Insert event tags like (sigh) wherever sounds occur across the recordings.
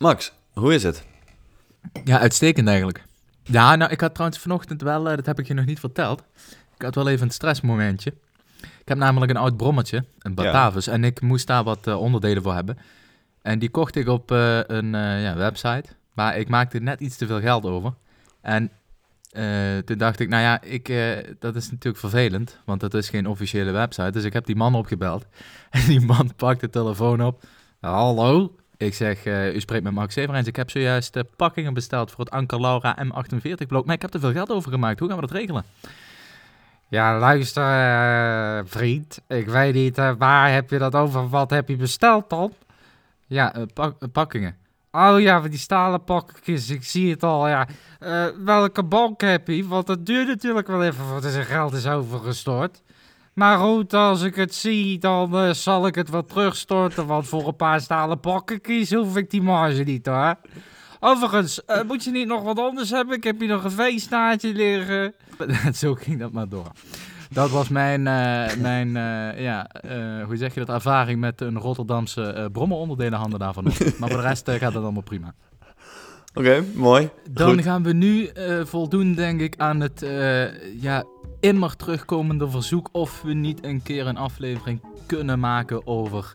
Max, hoe is het? Ja, uitstekend eigenlijk. Ja, nou, ik had trouwens vanochtend wel, eh, dat heb ik je nog niet verteld. Ik had wel even een stressmomentje. Ik heb namelijk een oud brommetje, een Batavus, en ik moest daar wat eh, onderdelen voor hebben. En die kocht ik op eh, een ja, website, maar ik maakte net iets te veel geld over. En toen dacht ik, nou ja, ik, dat is natuurlijk vervelend, want dat is geen officiële website. Dus ik heb die man opgebeld (laughs) en die man pakt de telefoon op. Hallo? Ik zeg, eh, u spreekt met Max Severens. Ik heb zojuist eh, pakkingen besteld voor het Anker Laura M48 blok. Maar ik heb er veel geld over gemaakt. Hoe gaan we dat regelen? Ja, luister, eh, vriend. Ik weet niet, waar heb je dat over? Wat heb je besteld dan? Ja, pak- pakkingen. Oh ja, die stalen pakketjes, ik zie het al, ja. Welke bank heb je? Want het duurt natuurlijk wel even voordat zijn geld is overgestort. Maar goed, als ik het zie, dan eh, zal ik het wel terugstorten. Want voor een paar stalen pakketjes hoef ik die marge niet hoor. Overigens, eh, moet je niet nog wat anders hebben? Ik heb hier nog een veestaartje liggen. (laughs) Zo ging dat maar door. Dat was mijn, eh, mijn eh, ja, eh, hoe zeg je dat, ervaring met een Rotterdamse uh, brommeronderdelenhandel daarvan. maar voor de rest gaat het allemaal prima. Oké, mooi. Dan Goed. gaan we nu eh, voldoen, denk ik, aan het eh, ja, immer terugkomende verzoek of we niet een keer een aflevering kunnen maken over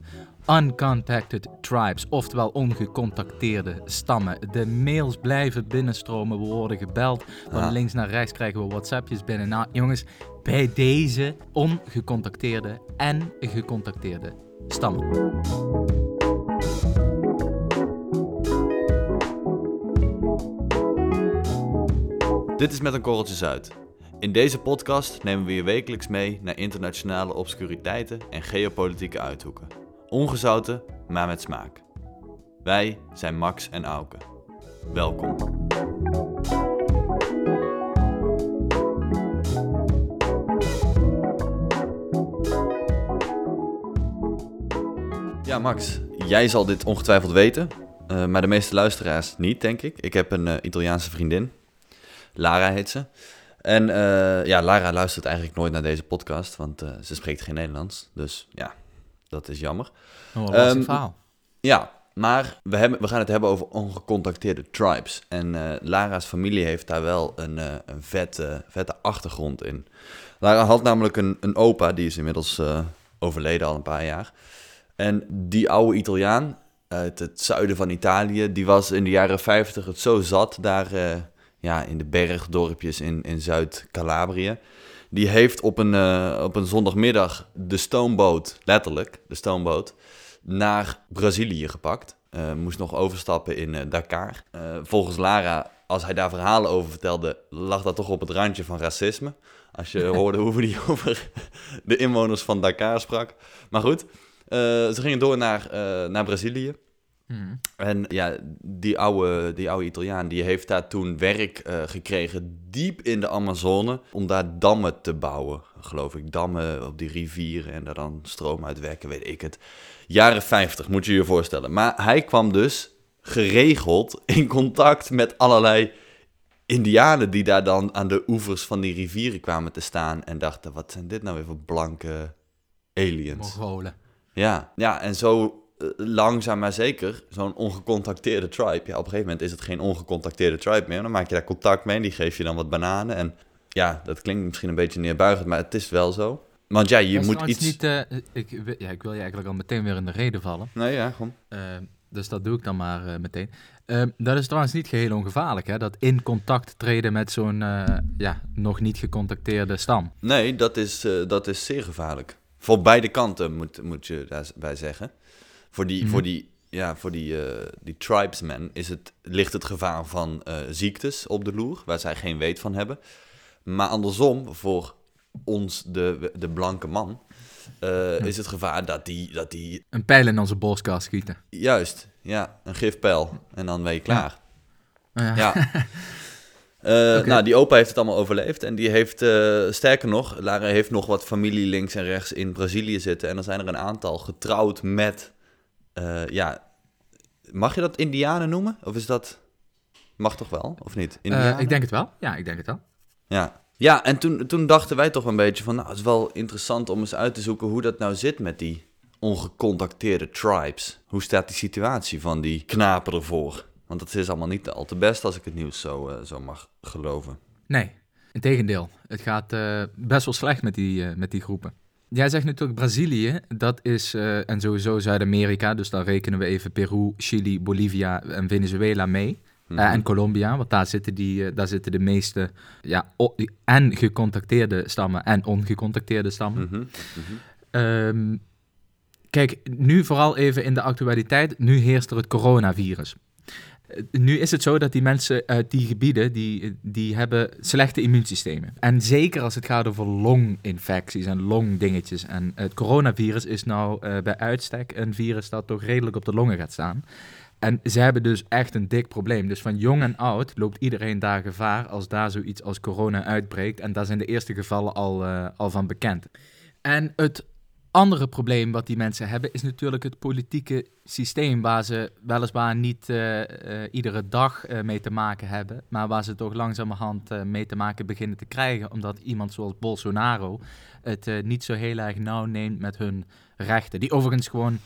uncontacted tribes, oftewel ongecontacteerde stammen. De mails blijven binnenstromen, we worden gebeld. Van Ja. links naar rechts krijgen we WhatsAppjes binnen. Nou, jongens, bij deze ongecontacteerde en gecontacteerde stammen. Dit is Met een Korreltje Zuid. In deze podcast nemen we je wekelijks mee naar internationale obscuriteiten en geopolitieke uithoeken. Ongezouten, maar met smaak. Wij zijn Max en Auke. Welkom. Ja, Max, jij zal dit ongetwijfeld weten, eh, maar de meeste luisteraars niet, denk ik. Ik heb een eh, Italiaanse vriendin. Lara heet ze. En eh, ja, Lara luistert eigenlijk nooit naar deze podcast, want eh, ze spreekt geen Nederlands. Dus ja, dat is jammer. Oh, wat Ehm, verhaal. Ja, maar we, hebben, we gaan het hebben over ongecontacteerde tribes. En eh, Lara's familie heeft daar wel een, een vette, vette achtergrond in. Lara had namelijk een, een opa, die is inmiddels overleden al een paar jaar. En die oude Italiaan uit het zuiden van Italië, die was in de jaren 50 het zo zat daar ja, in de bergdorpjes in, in Zuid-Calabrië. Die heeft op een, eh, op een zondagmiddag de stoomboot, letterlijk, de stoomboot, naar Brazilië gepakt. Eh, moest nog overstappen in eh, Dakar. Volgens Lara, als hij daar verhalen over vertelde, lag dat toch op het randje van racisme. Als je (laughs) hoorde hoe hij over de inwoners van Dakar sprak. Maar goed, ze gingen door naar, naar Brazilië. Mhm. En ja, die oude, die oude Italiaan die heeft daar toen werk eh, gekregen diep in de Amazone om daar dammen te bouwen, geloof ik. Dammen op die rivieren en daar dan stroom uit wekken, weet ik het. Jaren 50 moet je je voorstellen. Maar hij kwam dus geregeld in contact met allerlei indianen die daar dan aan de oevers van die rivieren kwamen te staan en dachten, wat zijn dit nou weer voor blanke aliens? Mongolen. Ja, ja en zo langzaam maar zeker, zo'n ongecontacteerde tribe. Ja, op een gegeven moment is het geen ongecontacteerde tribe meer. Dan maak je daar contact mee en die geef je dan wat bananen. En ja, dat klinkt misschien een beetje neerbuigend, maar het is wel zo. Want ja, je Dat is moet iets... Niet, eh, ik, ja, ik wil je eigenlijk al meteen weer in de reden vallen. Nee, ja, gewoon. Eh, dus dat doe ik dan maar eh, meteen. Eh, dat is trouwens niet geheel ongevaarlijk, hè? Dat in contact treden met zo'n eh, ja, nog niet gecontacteerde stam. Nee, dat is, eh, dat is zeer gevaarlijk. Voor beide kanten moet, moet je daarbij zeggen. Voor die, Mhm. voor die, ja, voor die, eh, die tribesmen is het, ligt het gevaar van eh, ziektes op de loer, waar zij geen weet van hebben. Maar andersom, voor ons, de, de blanke man, eh, is het gevaar dat die, dat die, Een pijl in onze borstkas schieten. juist, ja, een gifpijl en dan ben je klaar. Ja. Ja. (laughs) Oké. Nou, die opa heeft het allemaal overleefd. En die heeft, sterker nog, Lara heeft nog wat familie links en rechts in Brazilië zitten. En dan zijn er een aantal getrouwd met, eh, ja, mag je dat Indianen noemen? Of is dat, mag toch wel, of niet? Eh, ik denk het wel. Ja, ik denk het wel. Ja, ja en toen, toen dachten wij toch een beetje van, nou, het is wel interessant om eens uit te zoeken hoe dat nou zit met die ongecontacteerde tribes. Hoe staat die situatie van die knapen ervoor? Want het is allemaal niet al te best als ik het nieuws zo, uh, zo mag geloven. Nee, integendeel. Het gaat uh, best wel slecht met die, uh, met die groepen. Jij zegt natuurlijk Brazilië, dat is, en sowieso Zuid-Amerika, dus dan rekenen we even Peru, Chili, Bolivia en Venezuela mee. Mm -hmm. en Colombia, want daar zitten, die, daar zitten de meeste ja, en gecontacteerde stammen en ongecontacteerde stammen. Mm -hmm. um, kijk, nu vooral even in de actualiteit, nu heerst er het coronavirus. Nu is het zo dat die mensen uit die gebieden, die, die hebben slechte immuunsystemen. En zeker als het gaat over longinfecties en longdingetjes. En het coronavirus is nou uh, bij uitstek een virus dat toch redelijk op de longen gaat staan. En ze hebben dus echt een dik probleem. Dus van jong en oud loopt iedereen daar gevaar als daar zoiets als corona uitbreekt. En daar zijn de eerste gevallen al, uh, al van bekend. En het andere probleem wat die mensen hebben is natuurlijk het politieke systeem, waar ze weliswaar niet uh, uh, iedere dag uh, mee te maken hebben, maar waar ze toch langzamerhand mee te maken beginnen te krijgen, omdat iemand zoals Bolsonaro het niet zo heel erg nauw neemt met hun rechten, die overigens gewoon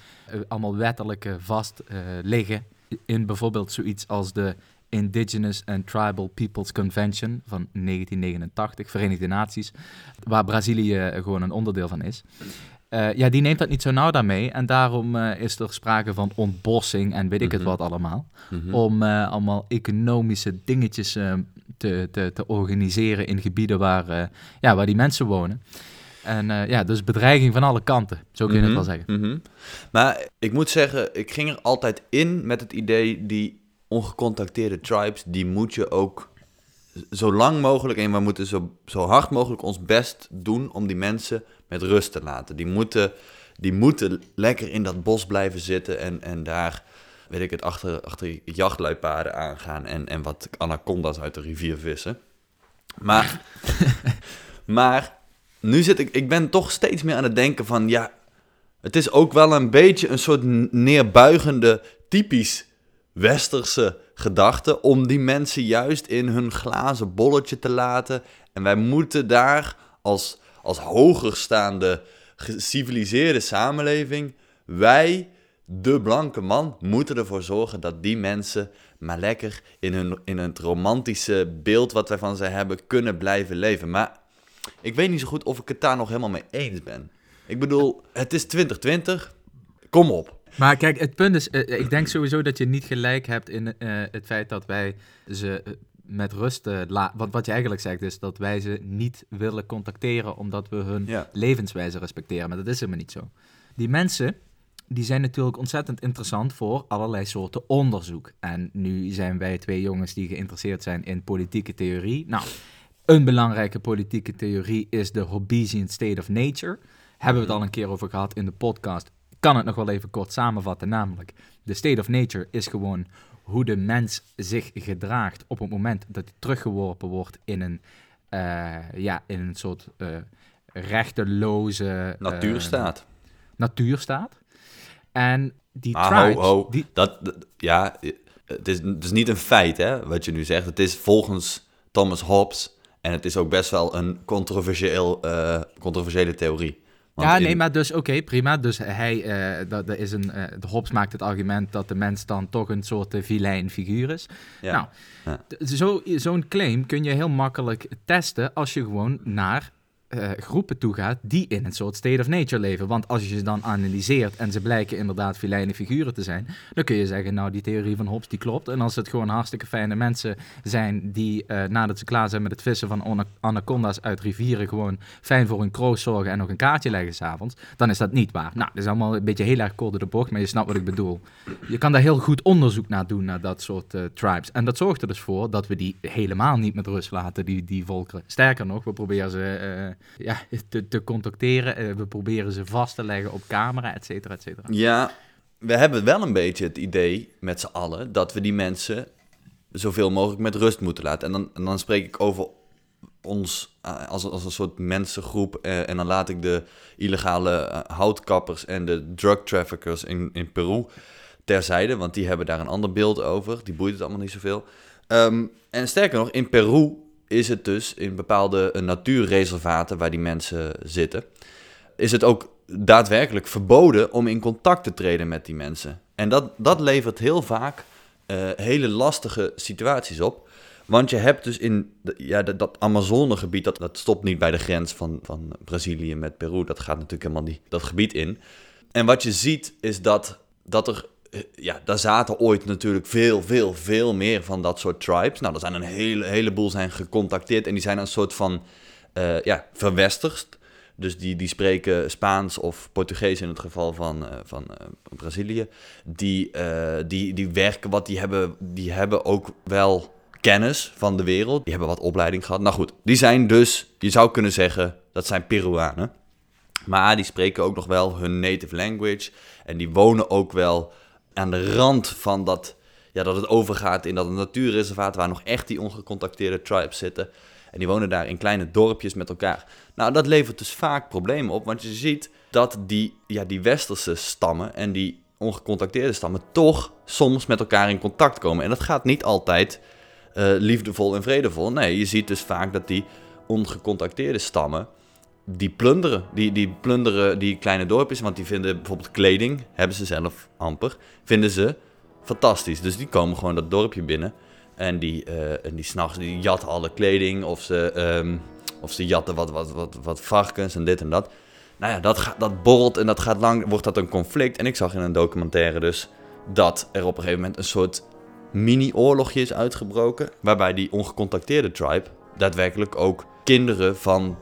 allemaal wettelijk vast liggen in bijvoorbeeld zoiets als de Indigenous and Tribal Peoples Convention van 1989, Verenigde Naties, waar Brazilië gewoon een onderdeel van is. Uh, ja, die neemt dat niet zo nauw daarmee. En daarom uh, is er sprake van ontbossing en weet ik het Mhm. wat allemaal. Mhm. Om uh, allemaal economische dingetjes te, te, te organiseren in gebieden waar, ja, waar die mensen wonen. En ja, dus bedreiging van alle kanten, zo kun je Mhm, het wel zeggen. mhm. Maar ik moet zeggen, ik ging er altijd in met het idee, die ongecontacteerde tribes, die moet je ook zo lang mogelijk, en we moeten zo, zo hard mogelijk ons best doen om die mensen met rust te laten. Die moeten, die moeten lekker in dat bos blijven zitten en, en daar, weet ik het, achter, achter jachtluipaarden aangaan en, en wat anaconda's uit de rivier vissen. Maar, (laughs) maar nu zit ik, ik ben toch steeds meer aan het denken van, ja, het is ook wel een beetje een soort neerbuigende, typisch westerse gedachte om die mensen juist in hun glazen bolletje te laten. En wij moeten daar als, als hogerstaande, geciviliseerde samenleving, wij, de blanke man, moeten ervoor zorgen dat die mensen maar lekker in, hun, in het romantische beeld wat wij van ze hebben kunnen blijven leven. Maar ik weet niet zo goed of ik het daar nog helemaal mee eens ben. Ik bedoel, het is 2020, kom op. Maar kijk, het punt is, uh, ik denk sowieso dat je niet gelijk hebt in uh, het feit dat wij ze met rust laten. Want wat je eigenlijk zegt is dat wij ze niet willen contacteren omdat we hun Ja. levenswijze respecteren. Maar dat is helemaal niet zo. Die mensen, die zijn natuurlijk ontzettend interessant voor allerlei soorten onderzoek. En nu zijn wij twee jongens die geïnteresseerd zijn in politieke theorie. Nou, een belangrijke politieke theorie is de Hobbesian state of nature. Hebben we het al een keer over gehad in de podcast kan het nog wel even kort samenvatten. Namelijk, de state of nature is gewoon hoe de mens zich gedraagt op het moment dat hij teruggeworpen wordt in een, uh, ja, in een soort uh, rechteloze... Natuurstaat. Uh, natuurstaat. En die ah, tribes... Ho, ho. Die... Dat, dat, ja, het is, het is niet een feit, hè, wat je nu zegt. Het is volgens Thomas Hobbes... En het is ook best wel een controversieel, controversiële theorie. Want ja, in... nee, maar dus oké, okay, prima. Dus hij, uh, dat, dat is een, uh, de Hobbes maakt het argument dat de mens dan toch een soort uh, vilijn figuur is. Ja. Nou, ja. zo, zo'n claim kun je heel makkelijk testen als je gewoon naar uh, groepen toe gaat die in een soort state of nature leven. Want als je ze dan analyseert en ze blijken inderdaad filijne figuren te zijn, dan kun je zeggen, nou die theorie van Hobbes die klopt. En als het gewoon hartstikke fijne mensen zijn die uh, nadat ze klaar zijn met het vissen van anaconda's uit rivieren gewoon fijn voor hun kroos zorgen en nog een kaartje leggen s'avonds, dan is dat niet waar. Nou, dat is allemaal een beetje heel erg kort door de bocht, maar je snapt wat ik bedoel. Je kan daar heel goed onderzoek naar doen, naar dat soort uh, tribes. En dat zorgt er dus voor dat we die helemaal niet met rust laten, die, die volkeren. Sterker nog, we proberen ze ja, te, te contacteren. Uh, we proberen ze vast te leggen op camera, et cetera, et cetera. Ja, we hebben wel een beetje het idee met z'n allen dat we die mensen zoveel mogelijk met rust moeten laten. En dan, dan spreek ik over ons uh, als, als een soort mensengroep. Uh, en dan laat ik de illegale houtkappers en de drug traffickers in, in Peru terzijde, want die hebben daar een ander beeld over. Die boeit het allemaal niet zoveel. Um, en sterker nog, in Peru is het dus in bepaalde natuurreservaten waar die mensen zitten, is het ook daadwerkelijk verboden om in contact te treden met die mensen. En dat, dat levert heel vaak eh, hele lastige situaties op. Want je hebt dus in ja, dat, Amazonegebied, dat, dat stopt niet bij de grens van, van Brazilië met Peru. Dat gaat natuurlijk helemaal die, dat gebied in. En wat je ziet is dat, dat er, eh, ja, daar zaten ooit natuurlijk veel, veel, veel meer van dat soort tribes. Nou, er zijn een hele, heleboel zijn gecontacteerd en die zijn een soort van, uh, ja, verwesterst. Dus die, die spreken Spaans of Portugees in het geval van, uh, van Brazilië. Die, die, die werken wat, die hebben, die hebben ook wel kennis van de wereld. Die hebben wat opleiding gehad. Nou goed, die zijn dus, je zou kunnen zeggen, dat zijn Peruanen. Maar die spreken ook nog wel hun native language. En die wonen ook wel aan de rand van dat, ja, dat het overgaat in dat natuurreservaat... waar nog echt die ongecontacteerde tribes zitten... En die wonen daar in kleine dorpjes met elkaar. Nou, dat levert dus vaak problemen op, want je ziet dat die, ja, die westerse stammen en die ongecontacteerde stammen toch soms met elkaar in contact komen. En dat gaat niet altijd uh, liefdevol en vredevol. Nee, je ziet dus vaak dat die ongecontacteerde stammen die plunderen. Die, die plunderen die kleine dorpjes, want die vinden bijvoorbeeld kleding, hebben ze zelf amper, vinden ze fantastisch. Dus die komen gewoon dat dorpje binnen. En die, uh, en die s'nachts die jatten alle kleding. Of ze, um, of ze jatten wat, wat, wat, wat varkens en dit en dat. Nou ja, dat, dat borrelt en dat gaat lang, wordt dat een conflict. En ik zag in een documentaire dus dat er op een gegeven moment een soort mini-oorlogje is uitgebroken. Waarbij die ongecontacteerde tribe daadwerkelijk ook kinderen van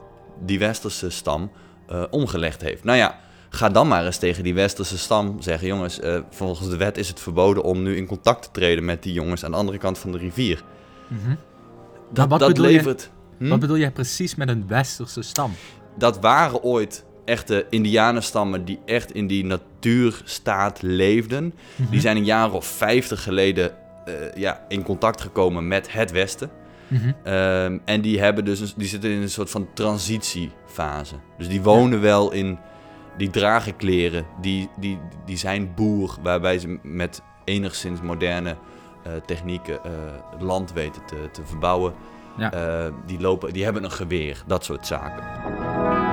die westerse stam uh, omgelegd heeft. Nou ja, ga dan maar eens tegen die westerse stam zeggen: jongens, uh, volgens de wet is het verboden om nu in contact te treden met die jongens aan de andere kant van de rivier. Mm -hmm. Dat, wat dat levert. Je, hm? Wat bedoel jij precies met een westerse stam? Dat waren ooit echte Indianenstammen die echt in die natuurstaat leefden. Mm -hmm. Die zijn een jaar of vijftig geleden uh, ja, in contact gekomen met het Westen. Mm -hmm. um, en die, hebben dus een, die zitten in een soort van transitiefase. Dus die wonen ja. wel in die dragen kleren, die, die, die zijn boer, waarbij ze met enigszins moderne uh, technieken uh, land weten te, te verbouwen. Ja. Uh, die, lopen, die hebben een geweer, dat soort zaken.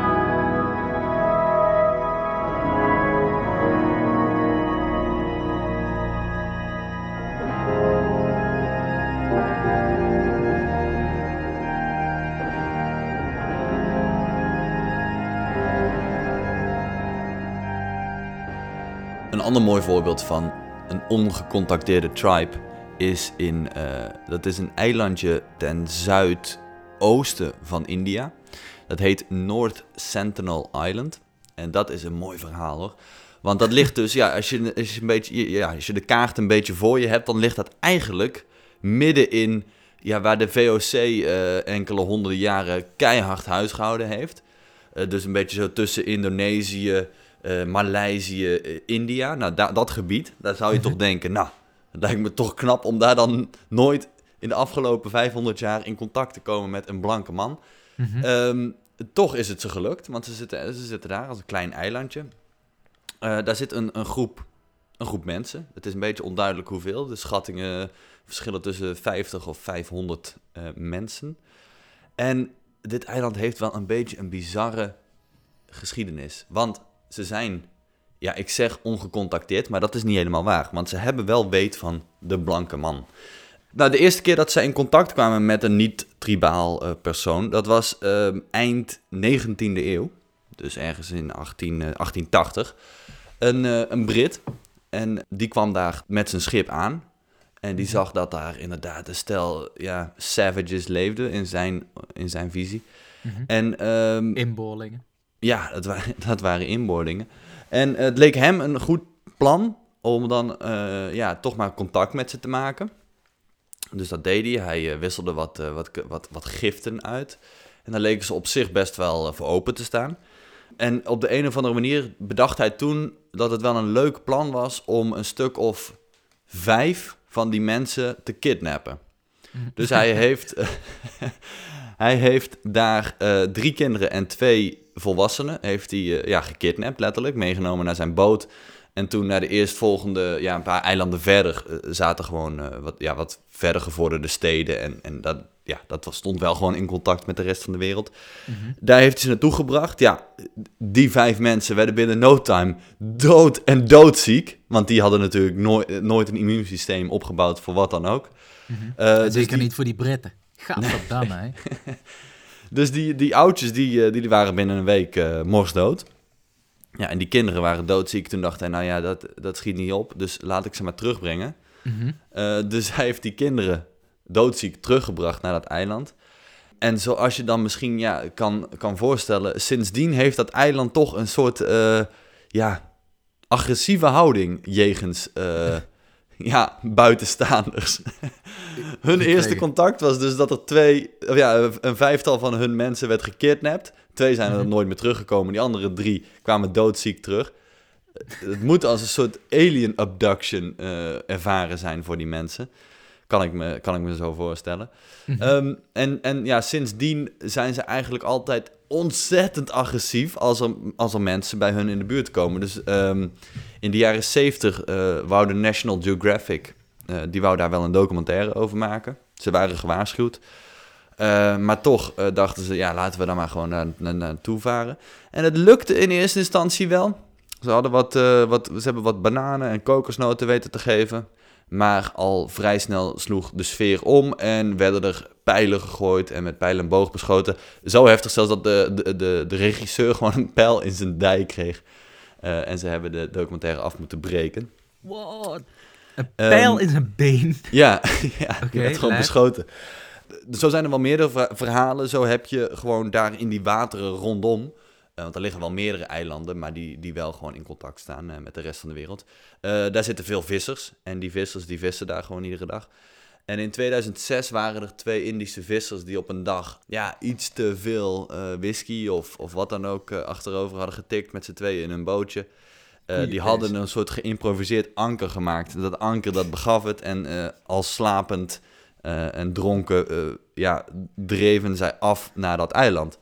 Ander mooi voorbeeld van een ongecontacteerde tribe is in, uh, dat is een eilandje ten zuidoosten van India. Dat heet North Sentinel Island. En dat is een mooi verhaal hoor. Want dat ligt dus, ja, als je, als je, een beetje, ja, als je de kaart een beetje voor je hebt, dan ligt dat eigenlijk midden in ja, waar de VOC uh, enkele honderden jaren keihard huisgehouden heeft. Uh, dus een beetje zo tussen Indonesië, uh, Maleisië, uh, India. Nou, da dat gebied, daar zou je toch (laughs) denken, nou, het lijkt me toch knap om daar dan nooit in de afgelopen 500 jaar in contact te komen met een blanke man. Mm -hmm. um, toch is het ze gelukt, want ze zitten, ze zitten daar als een klein eilandje. Uh, daar zit een, een, groep, een groep mensen. Het is een beetje onduidelijk hoeveel. De schattingen verschillen tussen 50 of 500 mensen. En dit eiland heeft wel een beetje een bizarre geschiedenis. Want ze zijn, ja, ik zeg ongecontacteerd, maar dat is niet helemaal waar. Want ze hebben wel weet van de blanke man. Nou, de eerste keer dat ze in contact kwamen met een niet-tribaal uh, persoon, dat was uh, eind 19e eeuw. Dus ergens in 18, uh, 1880. Een, uh, een Brit. En die kwam daar met zijn schip aan. En die zag dat daar inderdaad een stel ja, savages leefden in zijn, in zijn visie. Mm -hmm. En, um, Inboorlingen. Ja, dat, wa (laughs) dat waren inboordingen. En het leek hem een goed plan om dan uh, ja, toch maar contact met ze te maken. Dus dat deed hij. Hij uh, wisselde wat, uh, wat, wat, wat giften uit. En daar leken ze op zich best wel voor open te staan. En op de een of andere manier bedacht hij toen dat het wel een leuk plan was om een stuk of vijf van die mensen te kidnappen. Dus hij (laughs) heeft, (laughs) hij heeft daar drie kinderen en twee volwassenen heeft hij uh, ja, gekidnapt, letterlijk. Meegenomen naar zijn boot. En toen naar de eerstvolgende, ja, een paar eilanden verder, uh, zaten gewoon wat, ja, wat verder gevorderde steden. En, en dat, ja, dat was, stond wel gewoon in contact met de rest van de wereld. Daar heeft hij ze naartoe gebracht. Ja, die vijf mensen werden binnen no time dood en doodziek. Want die hadden natuurlijk nooit, nooit een immuunsysteem opgebouwd voor wat dan ook. Dus Zeker die- niet voor die Britten. Gadverdamme, hè. (laughs) Dus die, die oudjes, die, eh, die waren binnen een week eh morsdood. Ja, en die kinderen waren doodziek. Toen dacht hij, nou ja, dat, dat schiet niet op. Dus laat ik ze maar terugbrengen. Mhm. Eh, dus hij heeft die kinderen doodziek teruggebracht naar dat eiland. En zoals je dan misschien ja, kan, kan voorstellen, sindsdien heeft dat eiland toch een soort ja, agressieve houding jegens (laughs) (laughs) ja, buitenstaanders. (laughs) hun eerste contact was dus dat er twee, ja, een vijftal van hun mensen werd gekidnapt. Twee zijn er Mhm. nooit meer teruggekomen. Die andere drie kwamen doodziek terug. Het moet als een soort alien abduction eh, ervaren zijn voor die mensen. Kan ik me, kan ik me zo voorstellen. Mhm. Ehm, en, en ja, sindsdien zijn ze eigenlijk altijd ontzettend agressief als er, als er mensen bij hun in de buurt komen. Dus ehm, in de jaren 70 eh wou de National Geographic, eh, die wou daar wel een documentaire over maken. Ze waren gewaarschuwd. Eh, maar toch dachten ze, ja, laten we daar maar gewoon naar, naar, naartoe varen. En het lukte in eerste instantie wel. Ze, hadden wat, wat, ze hebben wat bananen en kokosnoten weten te geven. Maar al vrij snel sloeg de sfeer om en werden er pijlen gegooid en met pijlen en boog beschoten. Zo heftig zelfs dat de, de, de, de regisseur (laughs) gewoon een pijl in zijn dij kreeg. Eh, en ze hebben de documentaire af moeten breken. What? Een pijl Ehm, in zijn been. (laughs) Ja, (laughs) ja die werd gewoon beschoten. Zo zijn er wel meerdere ver- verhalen. Zo heb je gewoon daar in die wateren rondom. Eh, want er liggen wel meerdere eilanden, maar die, die wel gewoon in contact staan eh, met de rest van de wereld. Eh, daar zitten veel vissers. En die vissers die vissen daar gewoon iedere dag. En in 2006 waren er twee Indische vissers die op een dag ja, iets te veel eh, whisky of, of wat dan ook achterover hadden getikt met z'n tweeën in een bootje. Die hadden een soort geïmproviseerd anker gemaakt. Dat anker dat begaf het en eh, al slapend en dronken ja, dreven zij af naar dat eiland.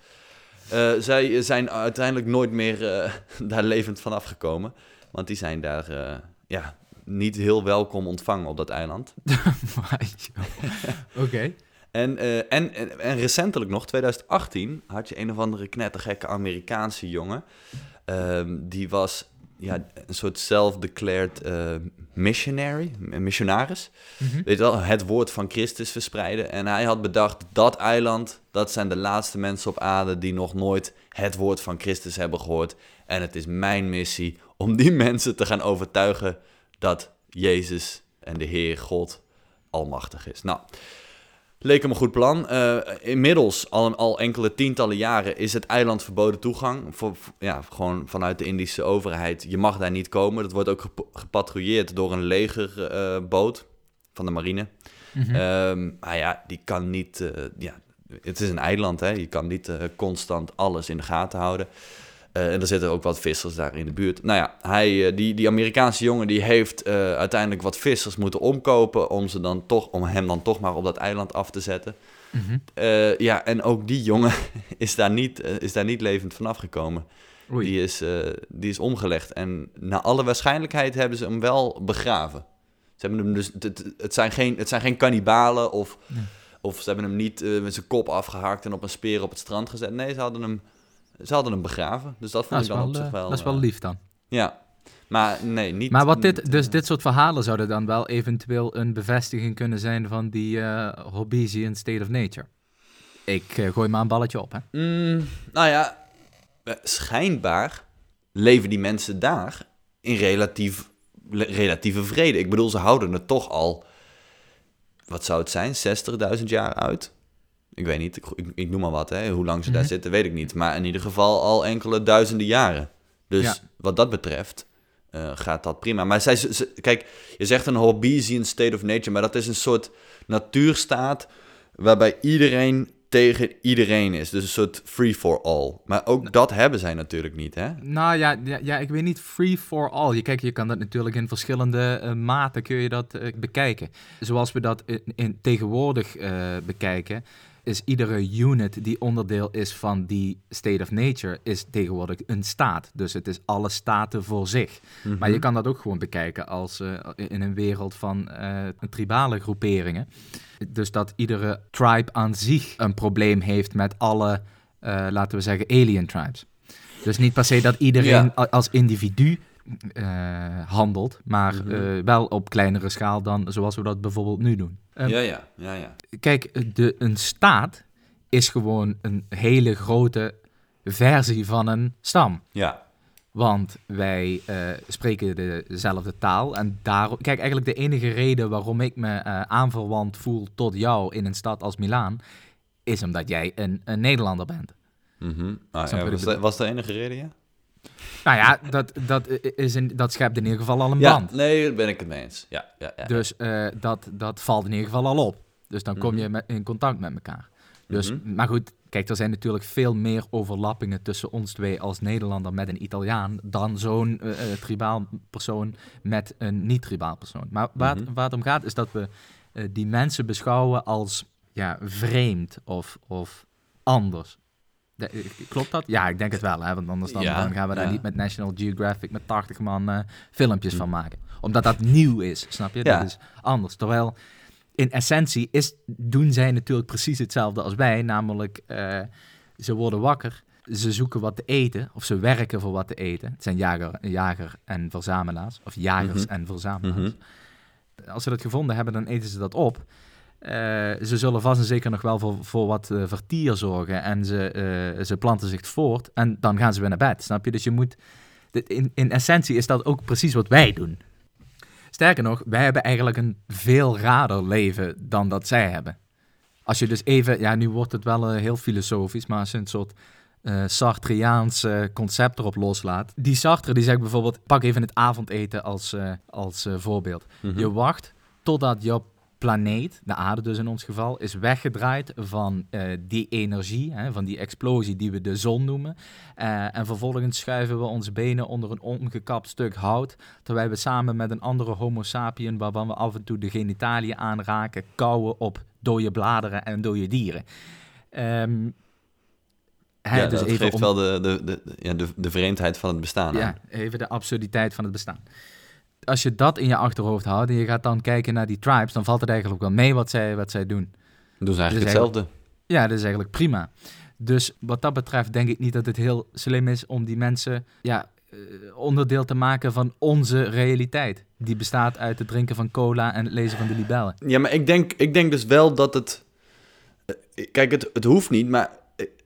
Eh, zij zijn uiteindelijk nooit meer eh, (laughs) daar levend van afgekomen. Want die zijn daar eh, ja, niet heel welkom ontvangen op dat eiland. (laughs) Oké. En, eh, en, en, en recentelijk nog, 2018, had je een of andere knettergekke Amerikaanse jongen. Ehm, die was ja, een soort self-declared eh, missionary, missionaris. Weet je wel, het woord van Christus verspreiden. En hij had bedacht, dat eiland, dat zijn de laatste mensen op aarde die nog nooit het woord van Christus hebben gehoord. En het is mijn missie om die (laughs) mensen te gaan overtuigen dat Jezus en de Heer God almachtig is. Nou, leek hem een goed plan. Eh, inmiddels, al, al enkele tientallen jaren, is het eiland verboden toegang. Voor, ja, gewoon vanuit de Indische overheid. Je mag daar niet komen. Dat wordt ook gepa- gepatrouilleerd door een legerboot van de marine. Ehm, maar ja, die kan niet. eh, ja, het is een eiland, hè? Je kan niet eh, constant alles in de gaten houden. Eh, en er zitten ook wat vissers daar in de buurt. Nou ja, hij, eh, die, die Amerikaanse jongen die heeft eh, uiteindelijk wat vissers moeten omkopen om, ze dan toch, om hem dan toch maar op dat eiland af te zetten. Mhm. Ja, en ook die jongen (laughs) is daar niet, is daar niet levend vanaf gekomen. Oei. Die is, die is omgelegd. En naar alle waarschijnlijkheid hebben ze hem wel begraven. Ze hebben hem dus, het, zijn geen, het zijn geen kannibalen of, Nee. of ze hebben hem niet met zijn kop afgehakt en op een speer op het strand gezet. Nee, ze hadden hem, ze hadden hem begraven. Dus dat vond Dat ik dan wel, op zich eh, wel... dat is wel eh, lief dan. ja, maar nee, niet... Maar wat dit, dus eh, dit soort verhalen zouden dan wel eventueel een bevestiging kunnen zijn van die eh Hobbesian state of nature. Ik eh, gooi maar een balletje op, hè. Mm, nou ja, eh, schijnbaar leven die mensen daar in relatief, relatieve vrede. Ik bedoel, ze houden het toch al, wat zou het zijn, 60.000 jaar uit? Ik weet niet, ik, ik, ik noem maar wat, hè. hoe lang ze daar Mhm. zitten weet ik niet. Maar in ieder geval al enkele duizenden jaren. Dus Ja. wat dat betreft eh, gaat dat prima. Maar zij, ze, kijk, je zegt een Hobbesian state of nature, maar dat is een soort natuurstaat waarbij iedereen tegen iedereen is. Dus een soort free for all. Maar ook dat hebben zij natuurlijk niet, hè? Nou ja, ja, ja, ik weet niet free for all. Je, kijk, je kan dat natuurlijk in verschillende eh, maten kun je dat eh, bekijken. Zoals we dat in, in tegenwoordig bekijken, is iedere unit die onderdeel is van die state of nature, is tegenwoordig een staat. Dus het is alle staten voor zich. Maar je kan dat ook gewoon bekijken als eh, in een wereld van eh, tribale groeperingen. dus dat iedere tribe aan zich een probleem heeft met alle, eh, laten we zeggen, alien tribes. Dus niet per se dat iedereen Ja. als individu eh, handelt, maar Mhm. eh, wel op kleinere schaal dan zoals we dat bijvoorbeeld nu doen. Ehm, ja, ja, ja, ja. Kijk, de, een staat is gewoon een hele grote versie van een stam. Ja, Want wij eh, spreken dezelfde taal. En daarom, kijk, eigenlijk de enige reden waarom ik me aanverwant voel tot jou in een stad als Milaan, is omdat jij een, een Nederlander bent. Mhm. Ah, ja was, dat, was de enige reden, ja? Nou ja, dat, dat, is een, dat schept in ieder geval al een Ja, band. nee, daar ben ik het mee eens. Ja, ja, ja. Dus eh, dat, dat valt in ieder geval al op. Dus dan kom Mhm. je met, in contact met elkaar. Dus, Mhm. Maar goed, kijk, er zijn natuurlijk veel meer overlappingen tussen ons twee als Nederlander met een Italiaan dan zo'n eh, eh, tribaal persoon met een niet-tribaal persoon. Maar waar, het- Mhm. waar het om gaat is dat we die mensen beschouwen als ja, vreemd of, of anders. De- eh, klopt dat? Ja, ik denk het wel, hè? want anders dan, Ja, dan gaan we daar ja. niet met National Geographic met 80 man eh, filmpjes van maken. Omdat dat nieuw is, snap je? Ja. Dat is anders. Terwijl in essentie is, doen zij natuurlijk precies hetzelfde als wij. Namelijk, eh, ze worden wakker, ze zoeken wat te eten, of ze werken voor wat te eten. Het zijn jager, jager en verzamelaars, of jagers Mhm. en verzamelaars. Mhm. Als ze dat gevonden hebben, dan eten ze dat op. Eh, ze zullen vast en zeker nog wel voor, voor wat eh, vertier zorgen en ze, eh, ze planten zich voort en dan gaan ze weer naar bed, snap je? Dus je moet, in, in essentie is dat ook precies wat wij doen. Sterker nog, wij hebben eigenlijk een veel rader leven dan dat zij hebben. Als je dus even, ja, nu wordt het wel heel filosofisch, maar als je een soort Sartreaans concept erop loslaat. Die Sartre die zegt bijvoorbeeld, pak even het avondeten als, als voorbeeld. Mhm. Je wacht totdat jouw planeet, de aarde dus in ons geval, is weggedraaid van eh, die energie, hè, van die explosie die we de zon noemen. Eh, en vervolgens schuiven we onze benen onder een omgekapt stuk hout, terwijl we samen met een andere homo sapien, waarvan we af en toe de genitaliën aanraken, kauwen op dode bladeren en dode dieren. Hè, ja, dus dat even geeft om- wel de, de, de, ja, de, de vreemdheid van het bestaan ja, aan. even de absurditeit van het bestaan. Als je dat in je achterhoofd houdt en je gaat dan kijken naar die tribes, dan valt het eigenlijk wel mee wat zij, wat zij doen. Doen ze eigenlijk Dus hetzelfde. Ja, dat is eigenlijk prima. Dus wat dat betreft denk ik niet dat het heel slim is om die mensen ja, eh, onderdeel te maken van onze realiteit. Die bestaat uit het drinken van cola en het lezen van de libellen. Ja, maar ik denk, ik denk dus wel dat het... eh, Kijk, het, het hoeft niet, maar...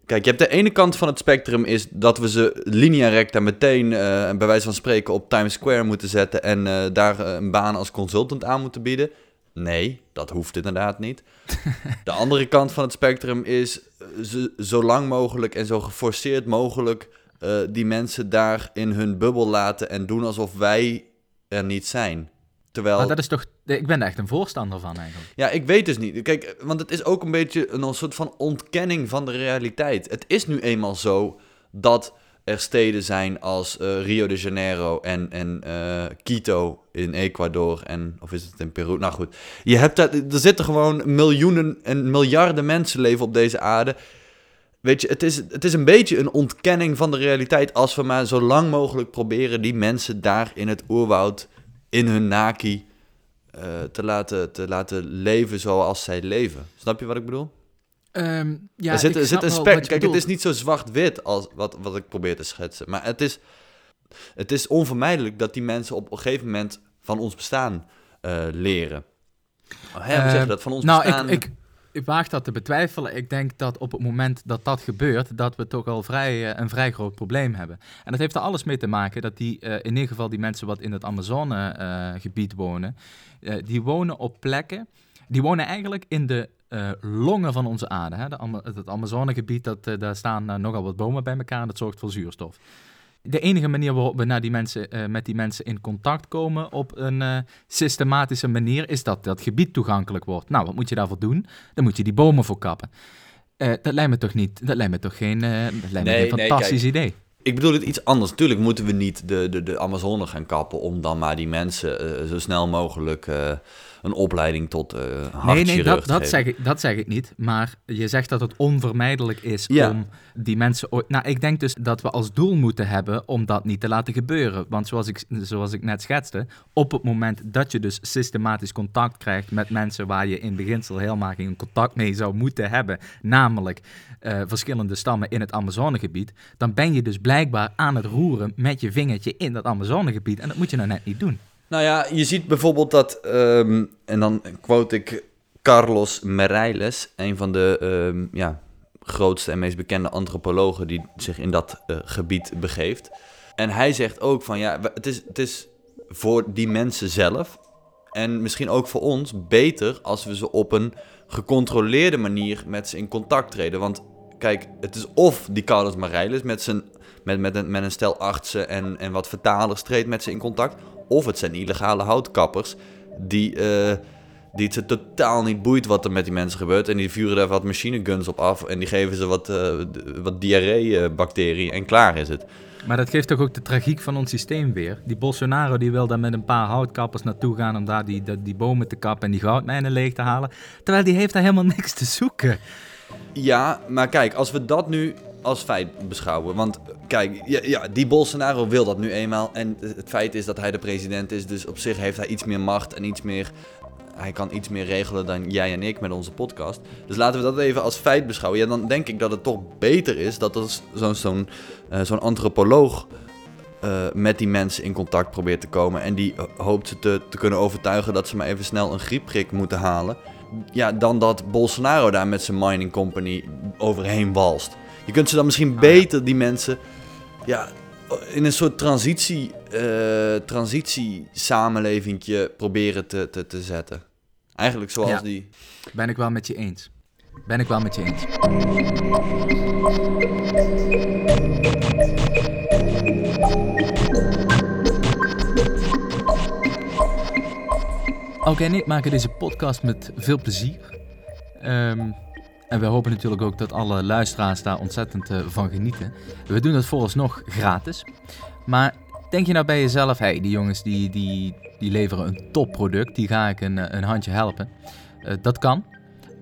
Kijk, je hebt de ene kant van het spectrum is dat we ze linea recta meteen, eh, bij wijze van spreken, op Times Square moeten zetten en eh, daar eh, een baan als consultant aan moeten bieden. Nee, dat hoeft inderdaad niet. (laughs) De andere kant van het spectrum is ze, zo lang mogelijk en zo geforceerd mogelijk die mensen daar in hun bubbel laten en doen alsof wij er niet zijn. Terwijl... Maar dat is toch... Ik ben er echt een voorstander van eigenlijk. Ja, ik weet dus niet. Kijk, want het is ook een beetje een, een soort van ontkenning van de realiteit. Het is nu eenmaal zo dat er steden zijn als eh, Rio de Janeiro en, en eh, Quito in Ecuador en of is het in Peru? Nou goed, je hebt dat, er zitten gewoon miljoenen en miljarden mensen leven op deze aarde. Weet je, het is, het is een beetje een ontkenning van de realiteit als we maar zo lang mogelijk proberen die mensen daar in het oerwoud, in hun naki, eh, te, laten, te laten leven zoals zij leven. Snap je wat ik bedoel? Ehm, ja, er zit, er een spek. Kijk, het is niet zo zwart-wit als wat, wat ik probeer te schetsen. Maar het is, het is onvermijdelijk dat die mensen op een gegeven moment van ons bestaan eh, leren. Hè, hoe zeg je Eh, dat? Van ons nou, bestaan. ik, ik, ik waag dat te betwijfelen. Ik denk dat op het moment dat dat gebeurt, dat we toch al vrij, eh, een vrij groot probleem hebben. En dat heeft er alles mee te maken dat die, eh, in ieder geval die mensen wat in het Amazone-gebied wonen, eh, die wonen op plekken, die wonen eigenlijk in de longen van onze aarde. Hè? Het Amazonegebied, dat, daar staan nogal wat bomen bij elkaar en dat zorgt voor zuurstof. De enige manier waarop we naar die mensen, eh, met die mensen in contact komen op een eh, systematische manier, is dat dat gebied toegankelijk wordt. Nou, wat moet je daarvoor doen? Dan moet je die bomen voor kappen. Eh, dat lijkt me toch niet, dat lijkt me toch geen, dat lijkt Nee, fantastisch idee. Ik bedoel het iets anders. Natuurlijk moeten we niet de, de, de Amazone gaan kappen om dan maar die mensen zo snel mogelijk een opleiding tot uh, Nee, nee, dat, dat, zeg ik, dat zeg ik niet. Maar je zegt dat het onvermijdelijk is om die mensen... Nou, ik denk dus dat we als doel moeten hebben om dat niet te laten gebeuren. Want zoals ik, zoals ik net schetste, op het moment dat je dus systematisch contact krijgt met mensen waar je in beginsel helemaal geen contact mee zou moeten hebben, namelijk uh, verschillende stammen in het Amazonegebied, dan ben je dus blijkbaar aan het roeren met je vingertje in dat Amazonegebied. En dat moet je nou net niet doen. Nou ja, je ziet bijvoorbeeld dat, ehm, en dan quote ik Carlos Mereiles, een van de um, ja, grootste en meest bekende antropologen die zich in dat uh, gebied begeeft. En hij zegt ook van ja, het is, het is voor die mensen zelf en misschien ook voor ons beter als we ze op een gecontroleerde manier met ze in contact treden. Want kijk, het is of die Carlos Mareilis met, zijn, met, met, een, met een stel artsen en, en wat vertalers treedt met ze in contact. Of het zijn illegale houtkappers die, uh, die het ze totaal niet boeit wat er met die mensen gebeurt. En die vuren daar wat machineguns op af en die geven ze wat, uh, wat diarree-bacterie en klaar is het. Maar dat geeft toch ook de tragiek van ons systeem weer. Die Bolsonaro die wil daar met een paar houtkappers naartoe gaan om daar die, die, die bomen te kappen en die goudmijnen leeg te halen. Terwijl die heeft daar helemaal (laughs) niks te zoeken. Ja, maar kijk, als we dat nu als feit beschouwen. Want kijk, ja, ja, die Bolsonaro wil dat nu eenmaal. En het feit is dat hij de president is. Dus op zich heeft hij iets meer macht en iets meer. Hij kan iets meer regelen dan jij en ik met onze podcast. Dus laten we dat even als feit beschouwen. Ja, dan denk ik dat het toch beter is dat zo'n zo'n uh, antropoloog uh, met die mensen in contact probeert te komen. En die hoopt ze te, te kunnen overtuigen dat ze maar even snel een griepprik moeten halen. Ja, dan dat Bolsonaro daar met zijn mining company overheen walst. Je kunt ze dan misschien ah, beter, die mensen, ja, in een soort transitie, uh, proberen te, te, te zetten. Eigenlijk zoals ja, die. Ben ik wel met je eens. Ben ik wel met je eens. Oké, okay, ik maak deze podcast met veel plezier. Um, en we hopen natuurlijk ook dat alle luisteraars daar ontzettend uh, van genieten. We doen dat vooralsnog gratis. Maar denk je nou bij jezelf, hey, die jongens die, die, die leveren een topproduct, die ga ik een, een handje helpen. Uh, dat kan.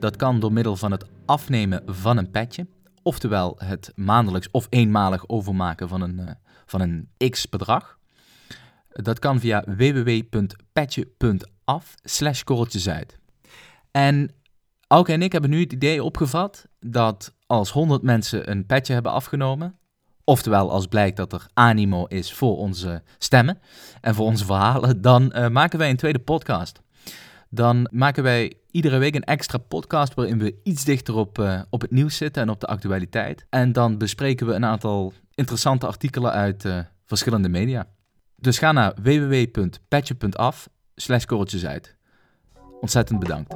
Dat kan door middel van het afnemen van een petje. Oftewel het maandelijks of eenmalig overmaken van een, van een x bedrag. Dat kan via www.petje.af slash En Auke en ik hebben nu het idee opgevat dat als 100 mensen een petje hebben afgenomen, oftewel als blijkt dat er animo is voor onze stemmen en voor onze verhalen, dan uh, maken wij een tweede podcast. Dan maken wij iedere week een extra podcast waarin we iets dichter op, uh, op het nieuws zitten en op de actualiteit. En dan bespreken we een aantal interessante artikelen uit uh, verschillende media. Dus ga naar www.petje.af slash Ontzettend bedankt.